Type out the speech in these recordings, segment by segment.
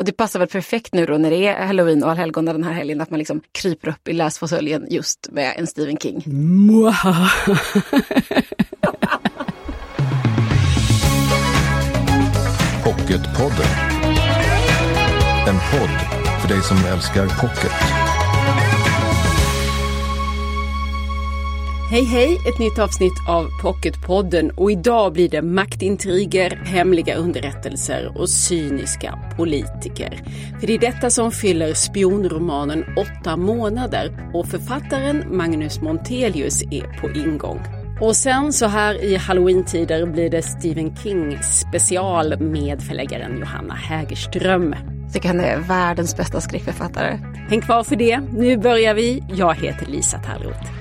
Och det passar väl perfekt nu då när det är halloween och allhelgona den här helgen att man liksom kryper upp i läsfåtöljen just med en Stephen King. Pocketpodden. En podd för dig som älskar pocket. Hej hej! Ett nytt avsnitt av Pocketpodden och idag blir det maktintriger, hemliga underrättelser och cyniska politiker. För det är detta som fyller spionromanen Åtta månader och författaren Magnus Montelius är på ingång. Och sen så här i halloween-tider blir det Stephen King special med förläggaren Johanna Hägerström. Tycker han är världens bästa skräckförfattare. Häng kvar för det. Nu börjar vi. Jag heter Lisa Tallroth.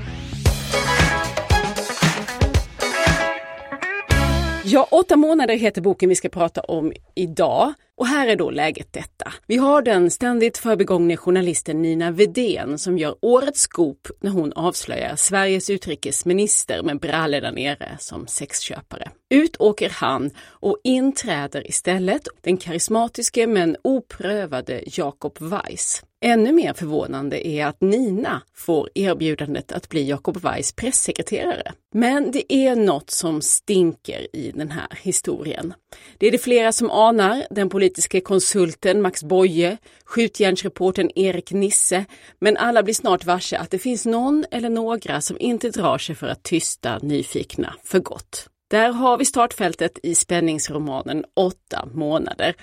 Ja, åtta månader heter boken vi ska prata om idag. Och här är då läget detta. Vi har den ständigt förbigångne journalisten Nina Vedén som gör årets skop när hon avslöjar Sveriges utrikesminister med brallor där nere som sexköpare. Ut åker han och inträder istället den karismatiske men oprövade Jakob Weiss. Ännu mer förvånande är att Nina får erbjudandet att bli Jacob Weiss pressekreterare. Men det är något som stinker i den här historien. Det är det flera som anar, den politiska konsulten Max Boye, skjutjärnsreportern Erik Nisse, men alla blir snart varse att det finns någon eller några som inte drar sig för att tysta nyfikna för gott. Där har vi startfältet i spänningsromanen Åtta månader.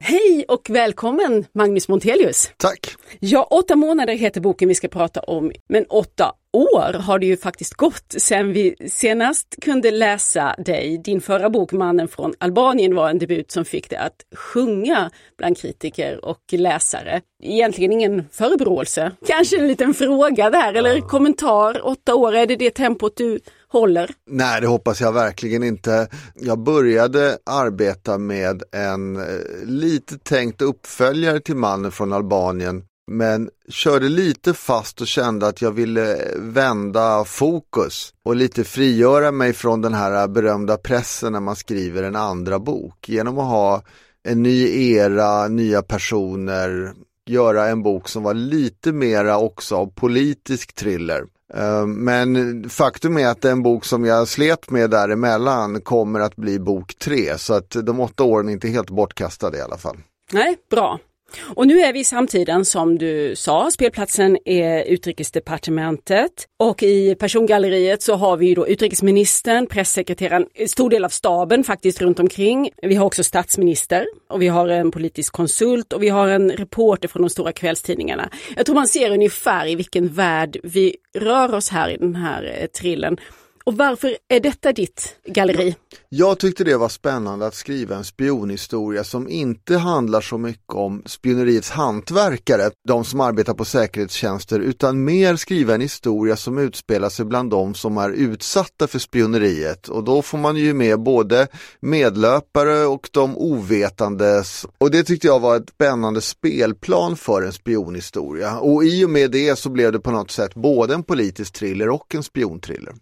Hej och välkommen Magnus Montelius! Tack! Ja, åtta månader heter boken vi ska prata om, men åtta år har det ju faktiskt gått sedan vi senast kunde läsa dig. Din förra bok Mannen från Albanien var en debut som fick dig att sjunga bland kritiker och läsare. Egentligen ingen förebråelse, kanske en liten fråga där eller kommentar. Åtta år, är det det tempot du håller? Nej, det hoppas jag verkligen inte. Jag började arbeta med en eh, lite tänkt uppföljare till Mannen från Albanien men körde lite fast och kände att jag ville vända fokus och lite frigöra mig från den här berömda pressen när man skriver en andra bok genom att ha en ny era, nya personer, göra en bok som var lite mera också av politisk thriller. Ehm, men faktum är att den bok som jag slet med däremellan kommer att bli bok tre så att de åtta åren är inte helt bortkastade i alla fall. Nej, bra. Och nu är vi i samtiden som du sa, spelplatsen är utrikesdepartementet och i persongalleriet så har vi då utrikesministern, pressekreteraren, stor del av staben faktiskt runt omkring. Vi har också statsminister och vi har en politisk konsult och vi har en reporter från de stora kvällstidningarna. Jag tror man ser ungefär i vilken värld vi rör oss här i den här eh, trillen. Och varför är detta ditt galleri? Jag tyckte det var spännande att skriva en spionhistoria som inte handlar så mycket om spioneriets hantverkare, de som arbetar på säkerhetstjänster, utan mer skriva en historia som utspelar sig bland de som är utsatta för spioneriet. Och då får man ju med både medlöpare och de ovetandes. Och det tyckte jag var ett spännande spelplan för en spionhistoria. Och i och med det så blev det på något sätt både en politisk thriller och en spionthriller.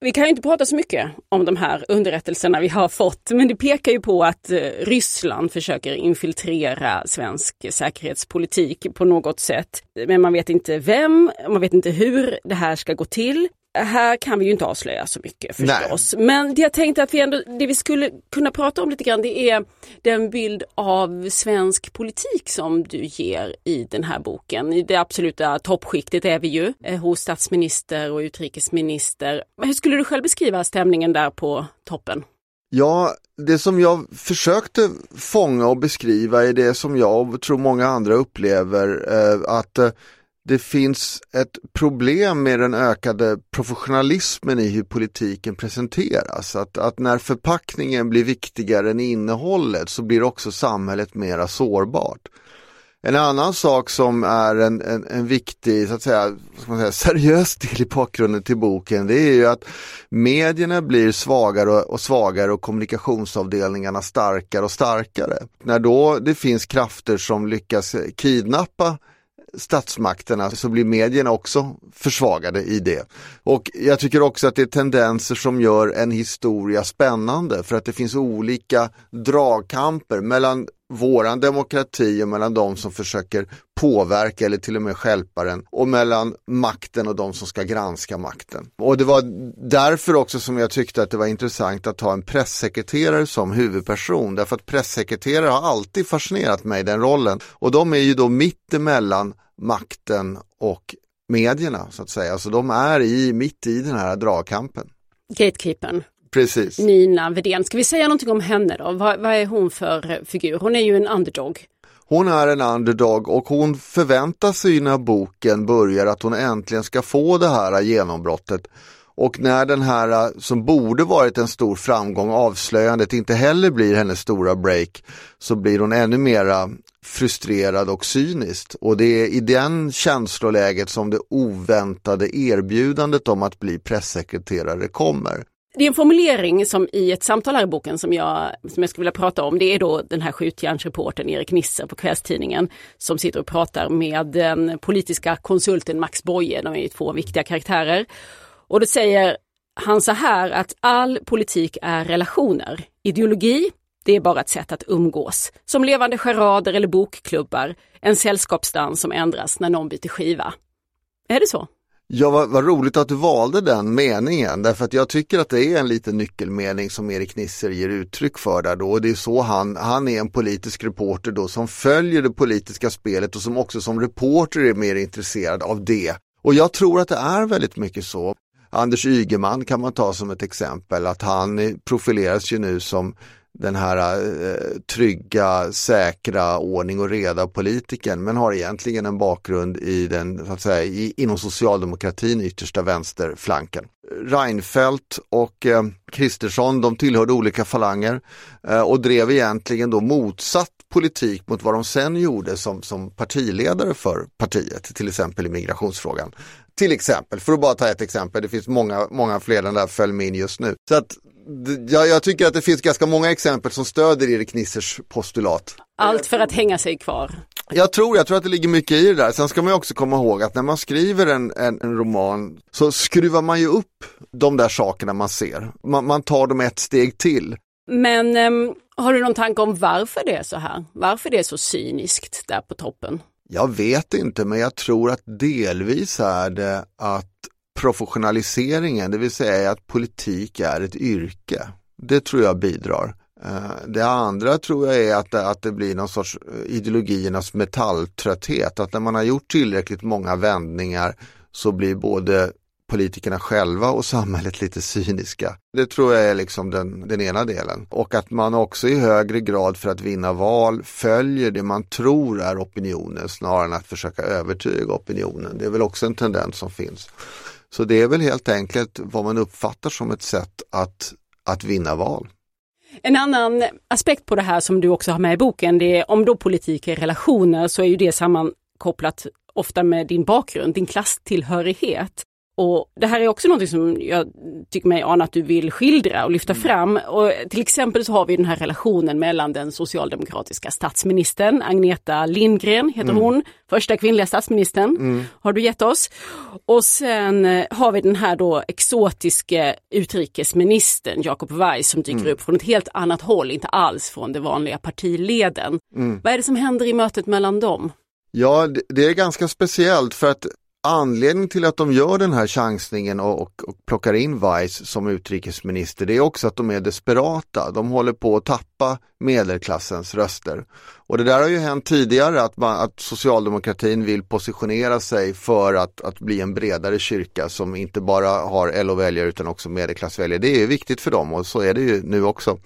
Vi kan inte prata så mycket om de här underrättelserna vi har fått, men det pekar ju på att eh, Ryssland försöker infiltrera svensk säkerhetspolitik på något sätt. Men man vet inte vem, man vet inte hur det här ska gå till här kan vi ju inte avslöja så mycket förstås. Nej. Men jag tänkte att vi ändå, det vi skulle kunna prata om lite grann det är den bild av svensk politik som du ger i den här boken. I det absoluta toppskiktet är vi ju eh, hos statsminister och utrikesminister. Hur skulle du själv beskriva stämningen där på toppen? Ja, det som jag försökte fånga och beskriva är det som jag och tror många andra upplever eh, att eh, det finns ett problem med den ökade professionalismen i hur politiken presenteras. Att, att när förpackningen blir viktigare än innehållet så blir också samhället mera sårbart. En annan sak som är en, en, en viktig, så att säga, ska man säga, seriös del i bakgrunden till boken, det är ju att medierna blir svagare och, och svagare och kommunikationsavdelningarna starkare och starkare. När då det finns krafter som lyckas kidnappa statsmakterna så blir medierna också försvagade i det. Och jag tycker också att det är tendenser som gör en historia spännande för att det finns olika dragkamper mellan våran demokrati och mellan de som försöker påverka eller till och med skälpa den och mellan makten och de som ska granska makten. Och det var därför också som jag tyckte att det var intressant att ha en pressekreterare som huvudperson därför att pressekreterare har alltid fascinerat mig den rollen och de är ju då mitt emellan makten och medierna så att säga. Så alltså, de är i, mitt i den här dragkampen. Gatekeepern. Precis. Nina Vedén. Ska vi säga någonting om henne då? Vad, vad är hon för figur? Hon är ju en underdog. Hon är en underdog och hon förväntar sig när boken börjar att hon äntligen ska få det här genombrottet. Och när den här som borde varit en stor framgång, avslöjandet, inte heller blir hennes stora break så blir hon ännu mera frustrerad och cyniskt. Och det är i den känsloläget som det oväntade erbjudandet om att bli pressekreterare kommer. Det är en formulering som i ett samtal här i boken som jag, som jag skulle vilja prata om. Det är då den här skjutjärnsreportern Erik Nisser på kvällstidningen som sitter och pratar med den politiska konsulten Max Boye. De är ju två viktiga karaktärer. Och då säger han så här att all politik är relationer. Ideologi, det är bara ett sätt att umgås. Som levande charader eller bokklubbar. En sällskapsdans som ändras när någon byter skiva. Är det så? Ja, vad, vad, roligt att du valde den meningen därför att jag tycker att det är en liten nyckelmening som Erik Nisser ger uttryck för där då. Och det är så han, han är en politisk reporter då som följer det politiska spelet och som också som reporter är mer intresserad av det. Och jag tror att det är väldigt mycket så. Anders Ygeman kan man ta som ett exempel att han profileras ju nu som den här eh, trygga, säkra, ordning och reda politiken men har egentligen en bakgrund i den, så att säga, i, inom socialdemokratin, yttersta vänsterflanken. Reinfeldt och eh, Kristersson, de tillhörde olika falanger eh, och drev egentligen då motsatt politik mot vad de sen gjorde som, som partiledare för partiet, till exempel i migrationsfrågan. Till exempel, för att bara ta ett exempel, det finns många, många fler än där följ med in just nu. Så att jag, jag, tycker att det finns ganska många exempel som stöder Erik Nissers postulat. Allt för att hänga sig kvar. Jag tror, jag tror att det ligger mycket i det där. Sen ska man också komma ihåg att när man skriver en, en, en roman så skruvar man ju upp de där sakerna man ser. Man, man tar dem ett steg till. Men um, har du någon tanke om varför det är så här? Varför det är så cyniskt där på toppen? Jag vet inte, men jag tror att delvis är det att professionaliseringen, det vill säga att politik är ett yrke. Det tror jag bidrar. Eh, det andra tror jag är att det, att det blir någon sorts eh, ideologiernas metalltrötthet, att när man har gjort tillräckligt många vändningar så blir både politikerna själva och samhället lite cyniska. Det tror jag är liksom den, den ena delen. Och att man också i högre grad för att vinna val följer det man tror är opinionen snarare än att försöka övertyga opinionen. Det är väl också en tendens som finns. Så det är väl helt enkelt vad man uppfattar som ett sätt att, att vinna val. En annan aspekt på det här som du också har med i boken, det är om då politik är relationer så är ju det sammankopplat ofta med din bakgrund, din klasstillhörighet. Och Det här är också något som jag tycker mig ana att du vill skildra och lyfta mm. fram. Och till exempel så har vi den här relationen mellan den socialdemokratiska statsministern, Agneta Lindgren heter mm. hon, första kvinnliga statsministern mm. har du gett oss. Och sen eh, har vi den här då exotiska utrikesministern Jacob Weiss som dyker mm. upp från ett helt annat håll, inte alls från det vanliga partileden. Mm. Vad är det som händer i mötet mellan dem? Ja, det är ganska speciellt för att anledningen till att de gör den här chansningen och, och, och, plockar in Weiss som utrikesminister det är också att de är desperata. De håller på att tappa medelklassens röster. Och det där har ju hänt tidigare att, man, att socialdemokratin vill positionera sig för att, att bli en bredare kyrka som inte bara har LO-väljare utan också medelklassväljare. Det är viktigt för dem och så är det ju nu också.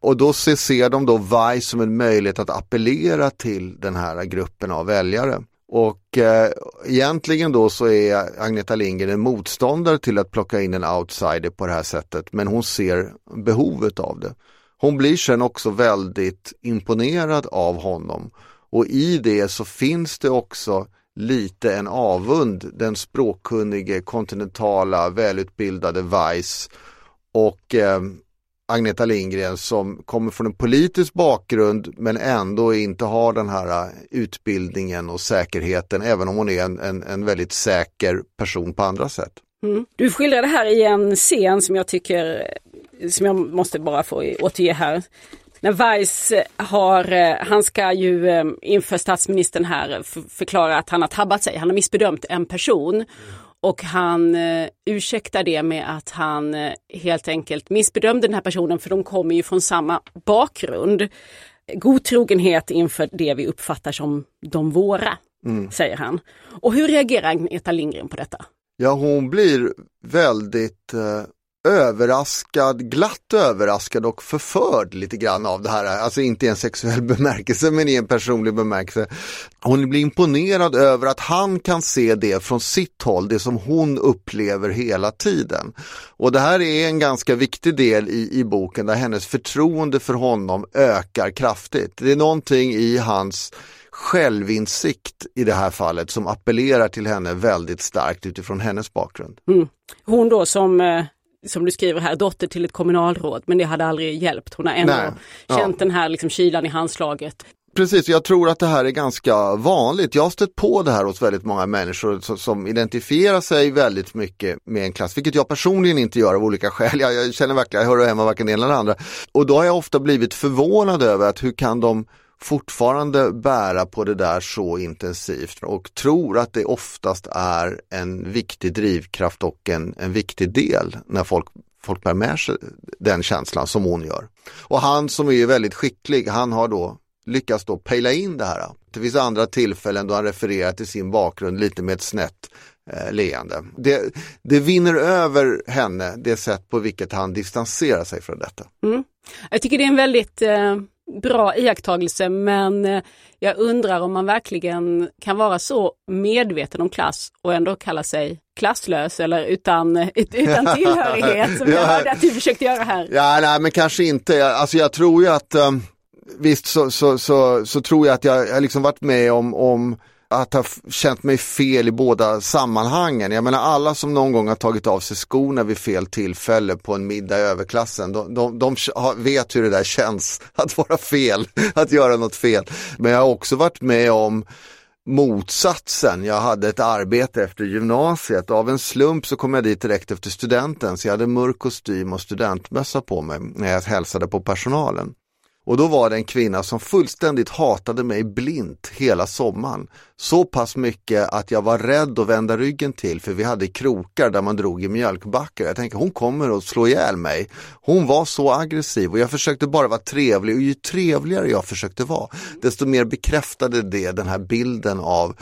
Och då ser de då Weiss som en möjlighet att appellera till den här gruppen av väljare. Och eh, egentligen då så är Agneta Lindgren en motståndare till att plocka in en outsider på det här sättet men hon ser behovet av det. Hon blir sen också väldigt imponerad av honom och i det så finns det också lite en avund, den språkkunnige, kontinentala, välutbildade Weiss och eh, Agneta Lindgren som kommer från en politisk bakgrund men ändå inte har den här äh, utbildningen och säkerheten även om hon är en, en, en väldigt säker person på andra sätt. Mm. Du skildrar det här i en scen som jag tycker, som jag måste bara få återge här. när Weiss har, eh, han ska ju inför statsministern här förklara att han har tabbat sig, han har missbedömt en person. Och han eh, ursäktar det med att han eh, helt enkelt missbedömde den här personen för de kommer ju från samma bakgrund. Godtrogenhet inför det vi uppfattar som de våra, mm. säger han. Och hur reagerar Agneta Lindgren på detta? Ja, hon blir väldigt eh, överraskad, glatt överraskad och förförd lite grann av det här. Alltså inte i en sexuell bemärkelse men i en personlig bemärkelse. Hon blir imponerad över att han kan se det från sitt håll, det som hon upplever hela tiden. Och det här är en ganska viktig del i, i boken där hennes förtroende för honom ökar kraftigt. Det är någonting i hans självinsikt i det här fallet som appellerar till henne väldigt starkt utifrån hennes bakgrund. Mm. Hon då som eh, som du skriver här, dotter till ett kommunalråd, men det hade aldrig hjälpt. Hon har ändå Nej. känt ja. den här liksom kylan i handslaget. Precis, jag tror att det här är ganska vanligt. Jag har stött på det här hos väldigt många människor som identifierar sig väldigt mycket med en klass, vilket jag personligen inte gör av olika skäl. Jag, jag känner verkligen, jag hör hemma varken det ena eller andra. Och då har jag ofta blivit förvånad över att hur kan de fortfarande bära på det där så intensivt och tror att det oftast är en viktig drivkraft och en, en viktig del när folk, folk bär med sig den känslan som hon gör. Och han som är väldigt skicklig, han har då lyckats då pejla in det här. Det finns andra tillfällen då han refererar till sin bakgrund lite med ett snett eh, leende. Det, det vinner över henne, det sätt på vilket han distanserar sig från detta. Mm. Jag tycker det är en väldigt eh bra iakttagelse men eh, jag undrar om man verkligen kan vara så medveten om klass och ändå kalla sig klasslös eller utan, utan tillhörighet som jag hörde att du försökte göra här. Ja, nej men kanske inte. Alltså jag tror ju att um, visst så, så, så, så, tror jag att jag har liksom varit med om, om att ha känt mig fel i båda sammanhangen. Jag menar alla som någon gång har tagit av sig skorna vid fel tillfälle på en middag i överklassen, de, de, de vet hur det där känns att vara fel, att göra något fel. Men jag har också varit med om motsatsen. Jag hade ett arbete efter gymnasiet och av en slump så kom jag dit direkt efter studenten så jag hade mörk kostym och studentmössa på mig när jag hälsade på personalen. Och då var det en kvinna som fullständigt hatade mig blint hela sommaren. Så pass mycket att jag var rädd att vända ryggen till för vi hade krokar där man drog i mjölkbackar. Jag tänkte hon kommer att slå ihjäl mig. Hon var så aggressiv och jag försökte bara vara trevlig och ju trevligare jag försökte vara desto mer bekräftade det den här bilden av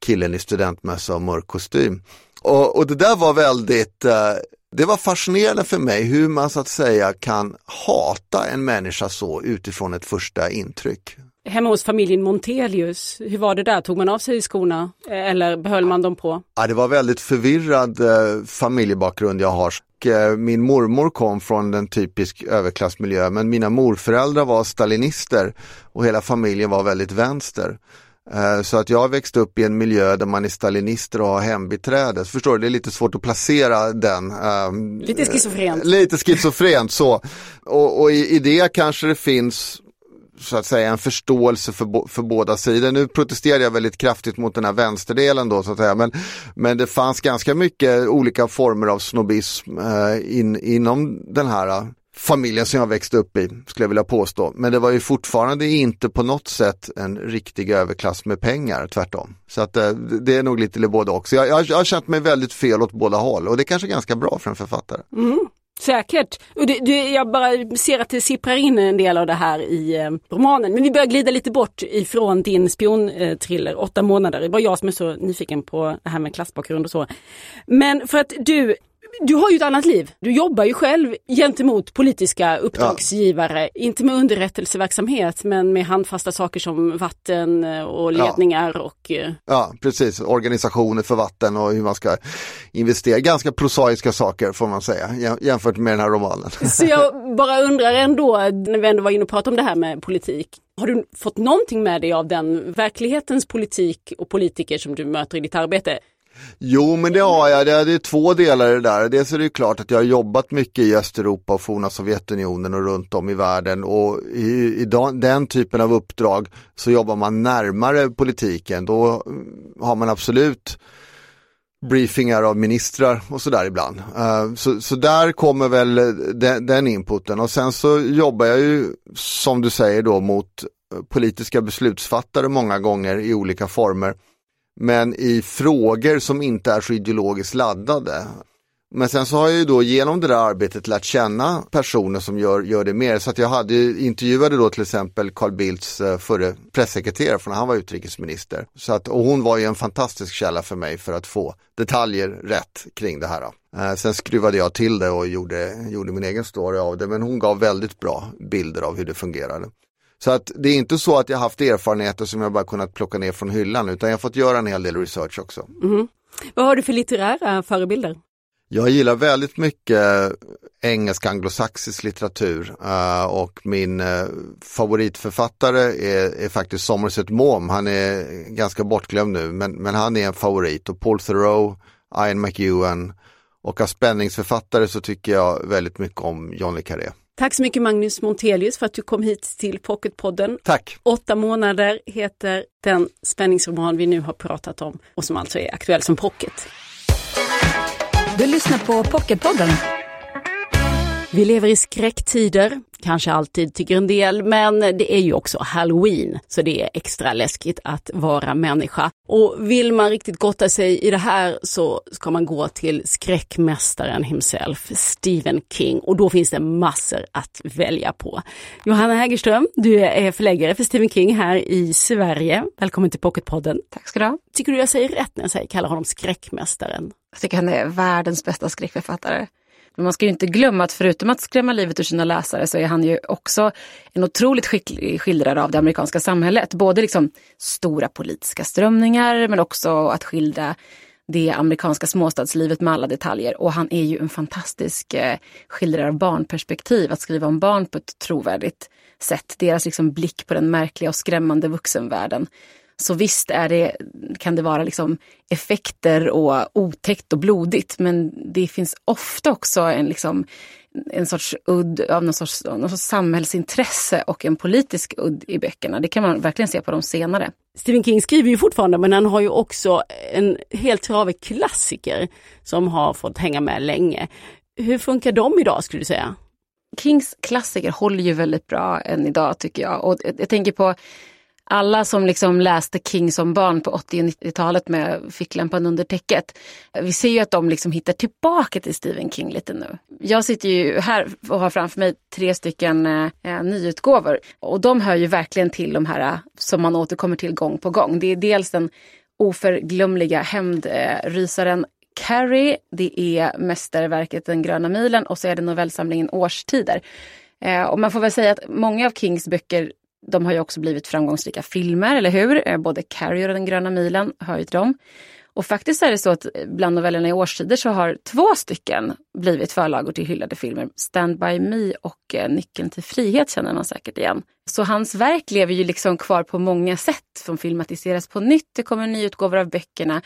killen i studentmössa och mörk kostym. Och, och det där var väldigt eh, det var fascinerande för mig hur man så att säga kan hata en människa så utifrån ett första intryck. Hemma hos familjen Montelius, hur var det där? Tog man av sig skorna eller behöll man dem på? Ja, det var väldigt förvirrad eh, familjebakgrund jag har. Eh, min mormor kom från en typisk överklassmiljö men mina morföräldrar var stalinister och hela familjen var väldigt vänster. Eh, så att jag växte upp i en miljö där man är stalinister och har hembiträde. Förstår du, det är lite svårt att placera den. Um, lite schizofrent. Lite schizofrent så. Och, och i, i, det kanske det finns så att säga en förståelse för, för båda sidor. Nu protesterade jag väldigt kraftigt mot den här vänsterdelen då så att säga. Men, men det fanns ganska mycket olika former av snobism eh, in, inom den här familjen som jag växte upp i, skulle jag vilja påstå. Men det var ju fortfarande inte på något sätt en riktig överklass med pengar, tvärtom. Så att eh, det är nog lite både och. Så jag, jag, jag har känt mig väldigt fel åt båda håll och det är kanske ganska bra för en författare. Mm. Säkert. Och det, det, jag bara ser att det sipprar in en del av det här i eh, romanen. Men vi börjar glida lite bort ifrån din spionthriller, eh, åtta månader. Det var jag som är så nyfiken på det här med klassbakgrund och så. Men för att du du har ju ett annat liv. Du jobbar ju själv gentemot politiska uppdragsgivare. Ja. Inte med underrättelseverksamhet men med handfasta saker som vatten och ledningar ja. och... Eh, ja, precis. Organisationer för vatten och hur man ska investera. Ganska prosaiska saker får man säga jämfört med den här romanen. Så jag bara undrar ändå, när vi ändå var inne och pratade om det här med politik. Har du fått någonting med dig av den verklighetens politik och politiker som du möter i ditt arbete? Jo, men det har jag. Det är, två delar i det där. Dels är det klart att jag har jobbat mycket i Östeuropa och forna Sovjetunionen och runt om i världen och i, i den typen av uppdrag så jobbar man närmare politiken. Då mm, har man absolut briefingar av ministrar och sådär ibland. Eh, så, så där kommer väl eh, den, den inputen och sen så jobbar jag ju som du säger då mot eh, politiska beslutsfattare många gånger i olika former. Men i frågor som inte är så ideologiskt laddade. Men sen så har jag ju då genom det där arbetet lärt känna personer som gör, gör det mer. Så att jag hade intervjuade då till exempel Carl Bildts eh, förre pressekreterare från när han var utrikesminister. Så att, och hon var ju en fantastisk källa för mig för att få detaljer rätt kring det här. Eh, sen skruvade jag till det och gjorde, gjorde min egen story av det. Men hon gav väldigt bra bilder av hur det fungerade. Så att det är inte så att jag haft erfarenheter som jag bara kunnat plocka ner från hyllan utan jag har fått göra en hel del research också. Mm. Vad har du för litterära förebilder? Jag gillar väldigt mycket engelsk anglosaxisk litteratur uh, och min uh, favoritförfattare är, är, faktiskt Somerset Maugham. Han är ganska bortglömd nu men, men han är en favorit och Paul Theroux, Ian McEwan och av spänningsförfattare så tycker jag väldigt mycket om John le Carré. Tack så mycket Magnus Montelius för att du kom hit till Pocketpodden. Tack! Åtta månader heter den spänningsroman vi nu har pratat om och som alltså är aktuell som pocket. Du lyssnar på Pocketpodden. Vi lever i skräcktider, kanske alltid tycker en del, men det är ju också halloween, så det är extra läskigt att vara människa. Och vill man riktigt gotta sig i det här så ska man gå till skräckmästaren himself, Stephen King, och då finns det massor att välja på. Johanna Hägerström, du är förläggare för Stephen King här i Sverige. Välkommen till Pocketpodden. Tack ska du ha. Tycker du jag säger rätt när jag säger, kallar honom skräckmästaren? Jag tycker han är världens bästa skräckförfattare. Men man ska ju inte glömma att förutom att skrämma livet ur sina läsare så är han ju också en otroligt skicklig skildrare av det amerikanska samhället. Både liksom stora politiska strömningar men också att skildra det amerikanska småstadslivet med alla detaljer. Och han är ju en fantastisk eh, skildrare av barnperspektiv, att skriva om barn på ett trovärdigt sätt. Deras liksom blick på den märkliga och skrämmande vuxenvärlden. Så visst är det, kan det vara liksom effekter och otäckt och blodigt men det finns ofta också en, liksom, en sorts udd av någon sorts, någon sorts samhällsintresse och en politisk udd i böckerna. Det kan man verkligen se på de senare. Stephen King skriver ju fortfarande men han har ju också en hel trave klassiker som har fått hänga med länge. Hur funkar de idag skulle du säga? Kings klassiker håller ju väldigt bra än idag tycker jag. Och jag tänker på alla som liksom läste King som barn på 80 och 90-talet med ficklampan under täcket. Vi ser ju att de liksom hittar tillbaka till Stephen King lite nu. Jag sitter ju här och har framför mig tre stycken eh, nyutgåvor och de hör ju verkligen till de här eh, som man återkommer till gång på gång. Det är dels den oförglömliga hämndrysaren Carrie, det är mästerverket Den gröna milen och så är det novellsamlingen Årstider. Eh, och man får väl säga att många av Kings böcker de har ju också blivit framgångsrika filmer, eller hur? Eh, både Carrier och Den gröna milen hör ju till dem. Och faktiskt är det så att bland novellerna i årstider så har två stycken blivit förlagor till hyllade filmer. Stand by me och eh, Nyckeln till frihet känner man säkert igen. Så hans verk lever ju liksom kvar på många sätt som filmatiseras på nytt. Det kommer nyutgåvor av böckerna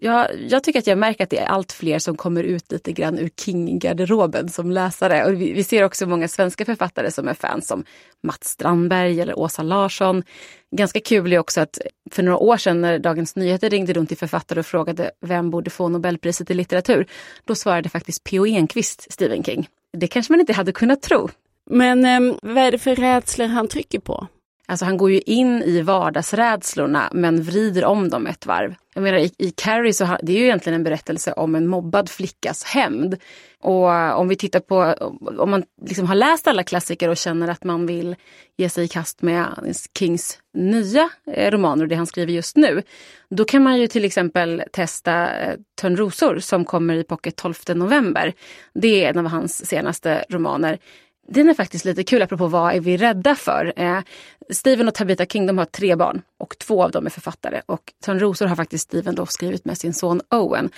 jag, jag, tycker att jag märker att det är allt fler som kommer ut lite grann ur King-garderoben som läsare. Och vi, vi, ser också många svenska författare som är fans som Mats Strandberg eller Åsa Larsson. Ganska kul är också att för några år sedan när Dagens Nyheter ringde runt till författare och frågade vem borde få Nobelpriset i litteratur, då svarade faktiskt P.O. Enquist Stephen King. Det kanske man inte hade kunnat tro. Men eh, vad är det för rädslor han trycker på? Alltså han går ju in i vardagsrädslorna men vrider om dem ett varv. Jag menar i, i Carrie så har, det är ju egentligen en berättelse om en mobbad flickas hämnd. Och eh, om vi tittar på, eh, om man liksom har läst alla klassiker och känner att man vill ge sig i kast med Kings nya eh, romaner och det han skriver just nu. Då kan man ju till exempel testa Törnrosor som kommer i pocket 12 november. Det är en av hans senaste romaner. Den är faktiskt lite kul apropå vad är vi rädda för. Eh, Steven och Tabitha King de har tre barn och två av dem är författare. Och Törnrosor har faktiskt Steven då skrivit med sin son Owen.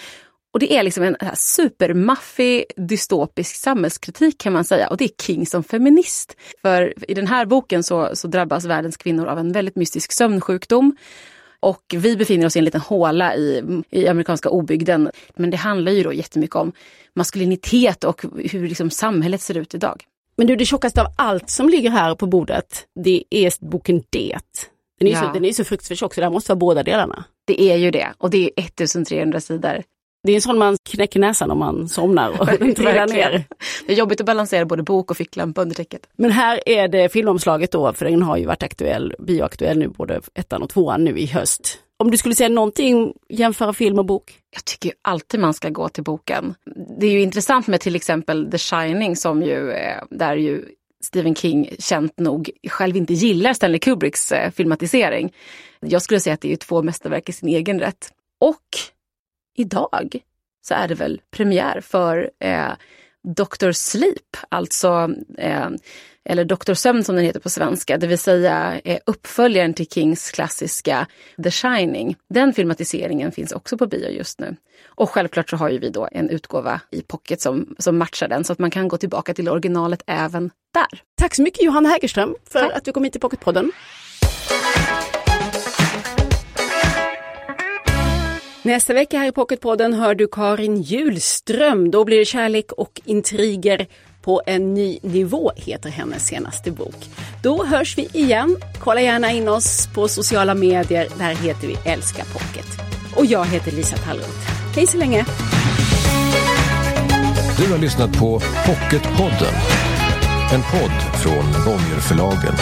Och det är liksom en supermaffig dystopisk samhällskritik kan man säga. Och det är King som feminist. För i den här boken så, så drabbas världens kvinnor av en väldigt mystisk sömnsjukdom. Och vi befinner oss i en liten håla i, i amerikanska obygden. Men det handlar ju då jättemycket om maskulinitet och hur liksom samhället ser ut idag. Men du, det tjockaste av allt som ligger här på bordet, det är boken Det. Den är, ja. så, den är så fruktansvärt tjock så det måste vara båda delarna. Det är ju det och det är 1300 sidor. Det är en sån man knäcker näsan om man somnar och trillar ner. Det är jobbigt att balansera både bok och ficklampa under täcket. Men här är det filmomslaget då, för den har ju varit aktuell, bioaktuell nu, både ettan och tvåan nu i höst. Om du skulle säga någonting, jämföra film och bok? Jag tycker ju alltid man ska gå till boken. Det är ju intressant med till exempel The Shining som ju, eh, där ju Stephen King känt nog själv inte gillar Stanley Kubricks eh, filmatisering. Jag skulle säga att det är två mästerverk i sin egen rätt. Och idag så är det väl premiär för eh, Dr. Sleep, alltså eh, eller Dr. Sömn som den heter på svenska, det vill säga eh, uppföljaren till Kings klassiska The Shining. Den filmatiseringen finns också på bio just nu. Och självklart så har ju vi då en utgåva i pocket som, som matchar den så att man kan gå tillbaka till originalet även där. Tack så mycket Johanna Hägerström för Tack. att du kom hit till Pocketpodden. Nästa vecka här i Pocketpodden hör du Karin Julström. Då blir det kärlek och intriger på en ny nivå heter hennes senaste bok. Då hörs vi igen. Kolla gärna in oss på sociala medier. Där heter vi Älska Pocket. Och jag heter Lisa Tallroth. Hej så länge! Du har lyssnat på Pocketpodden. En podd från Bonnierförlagen.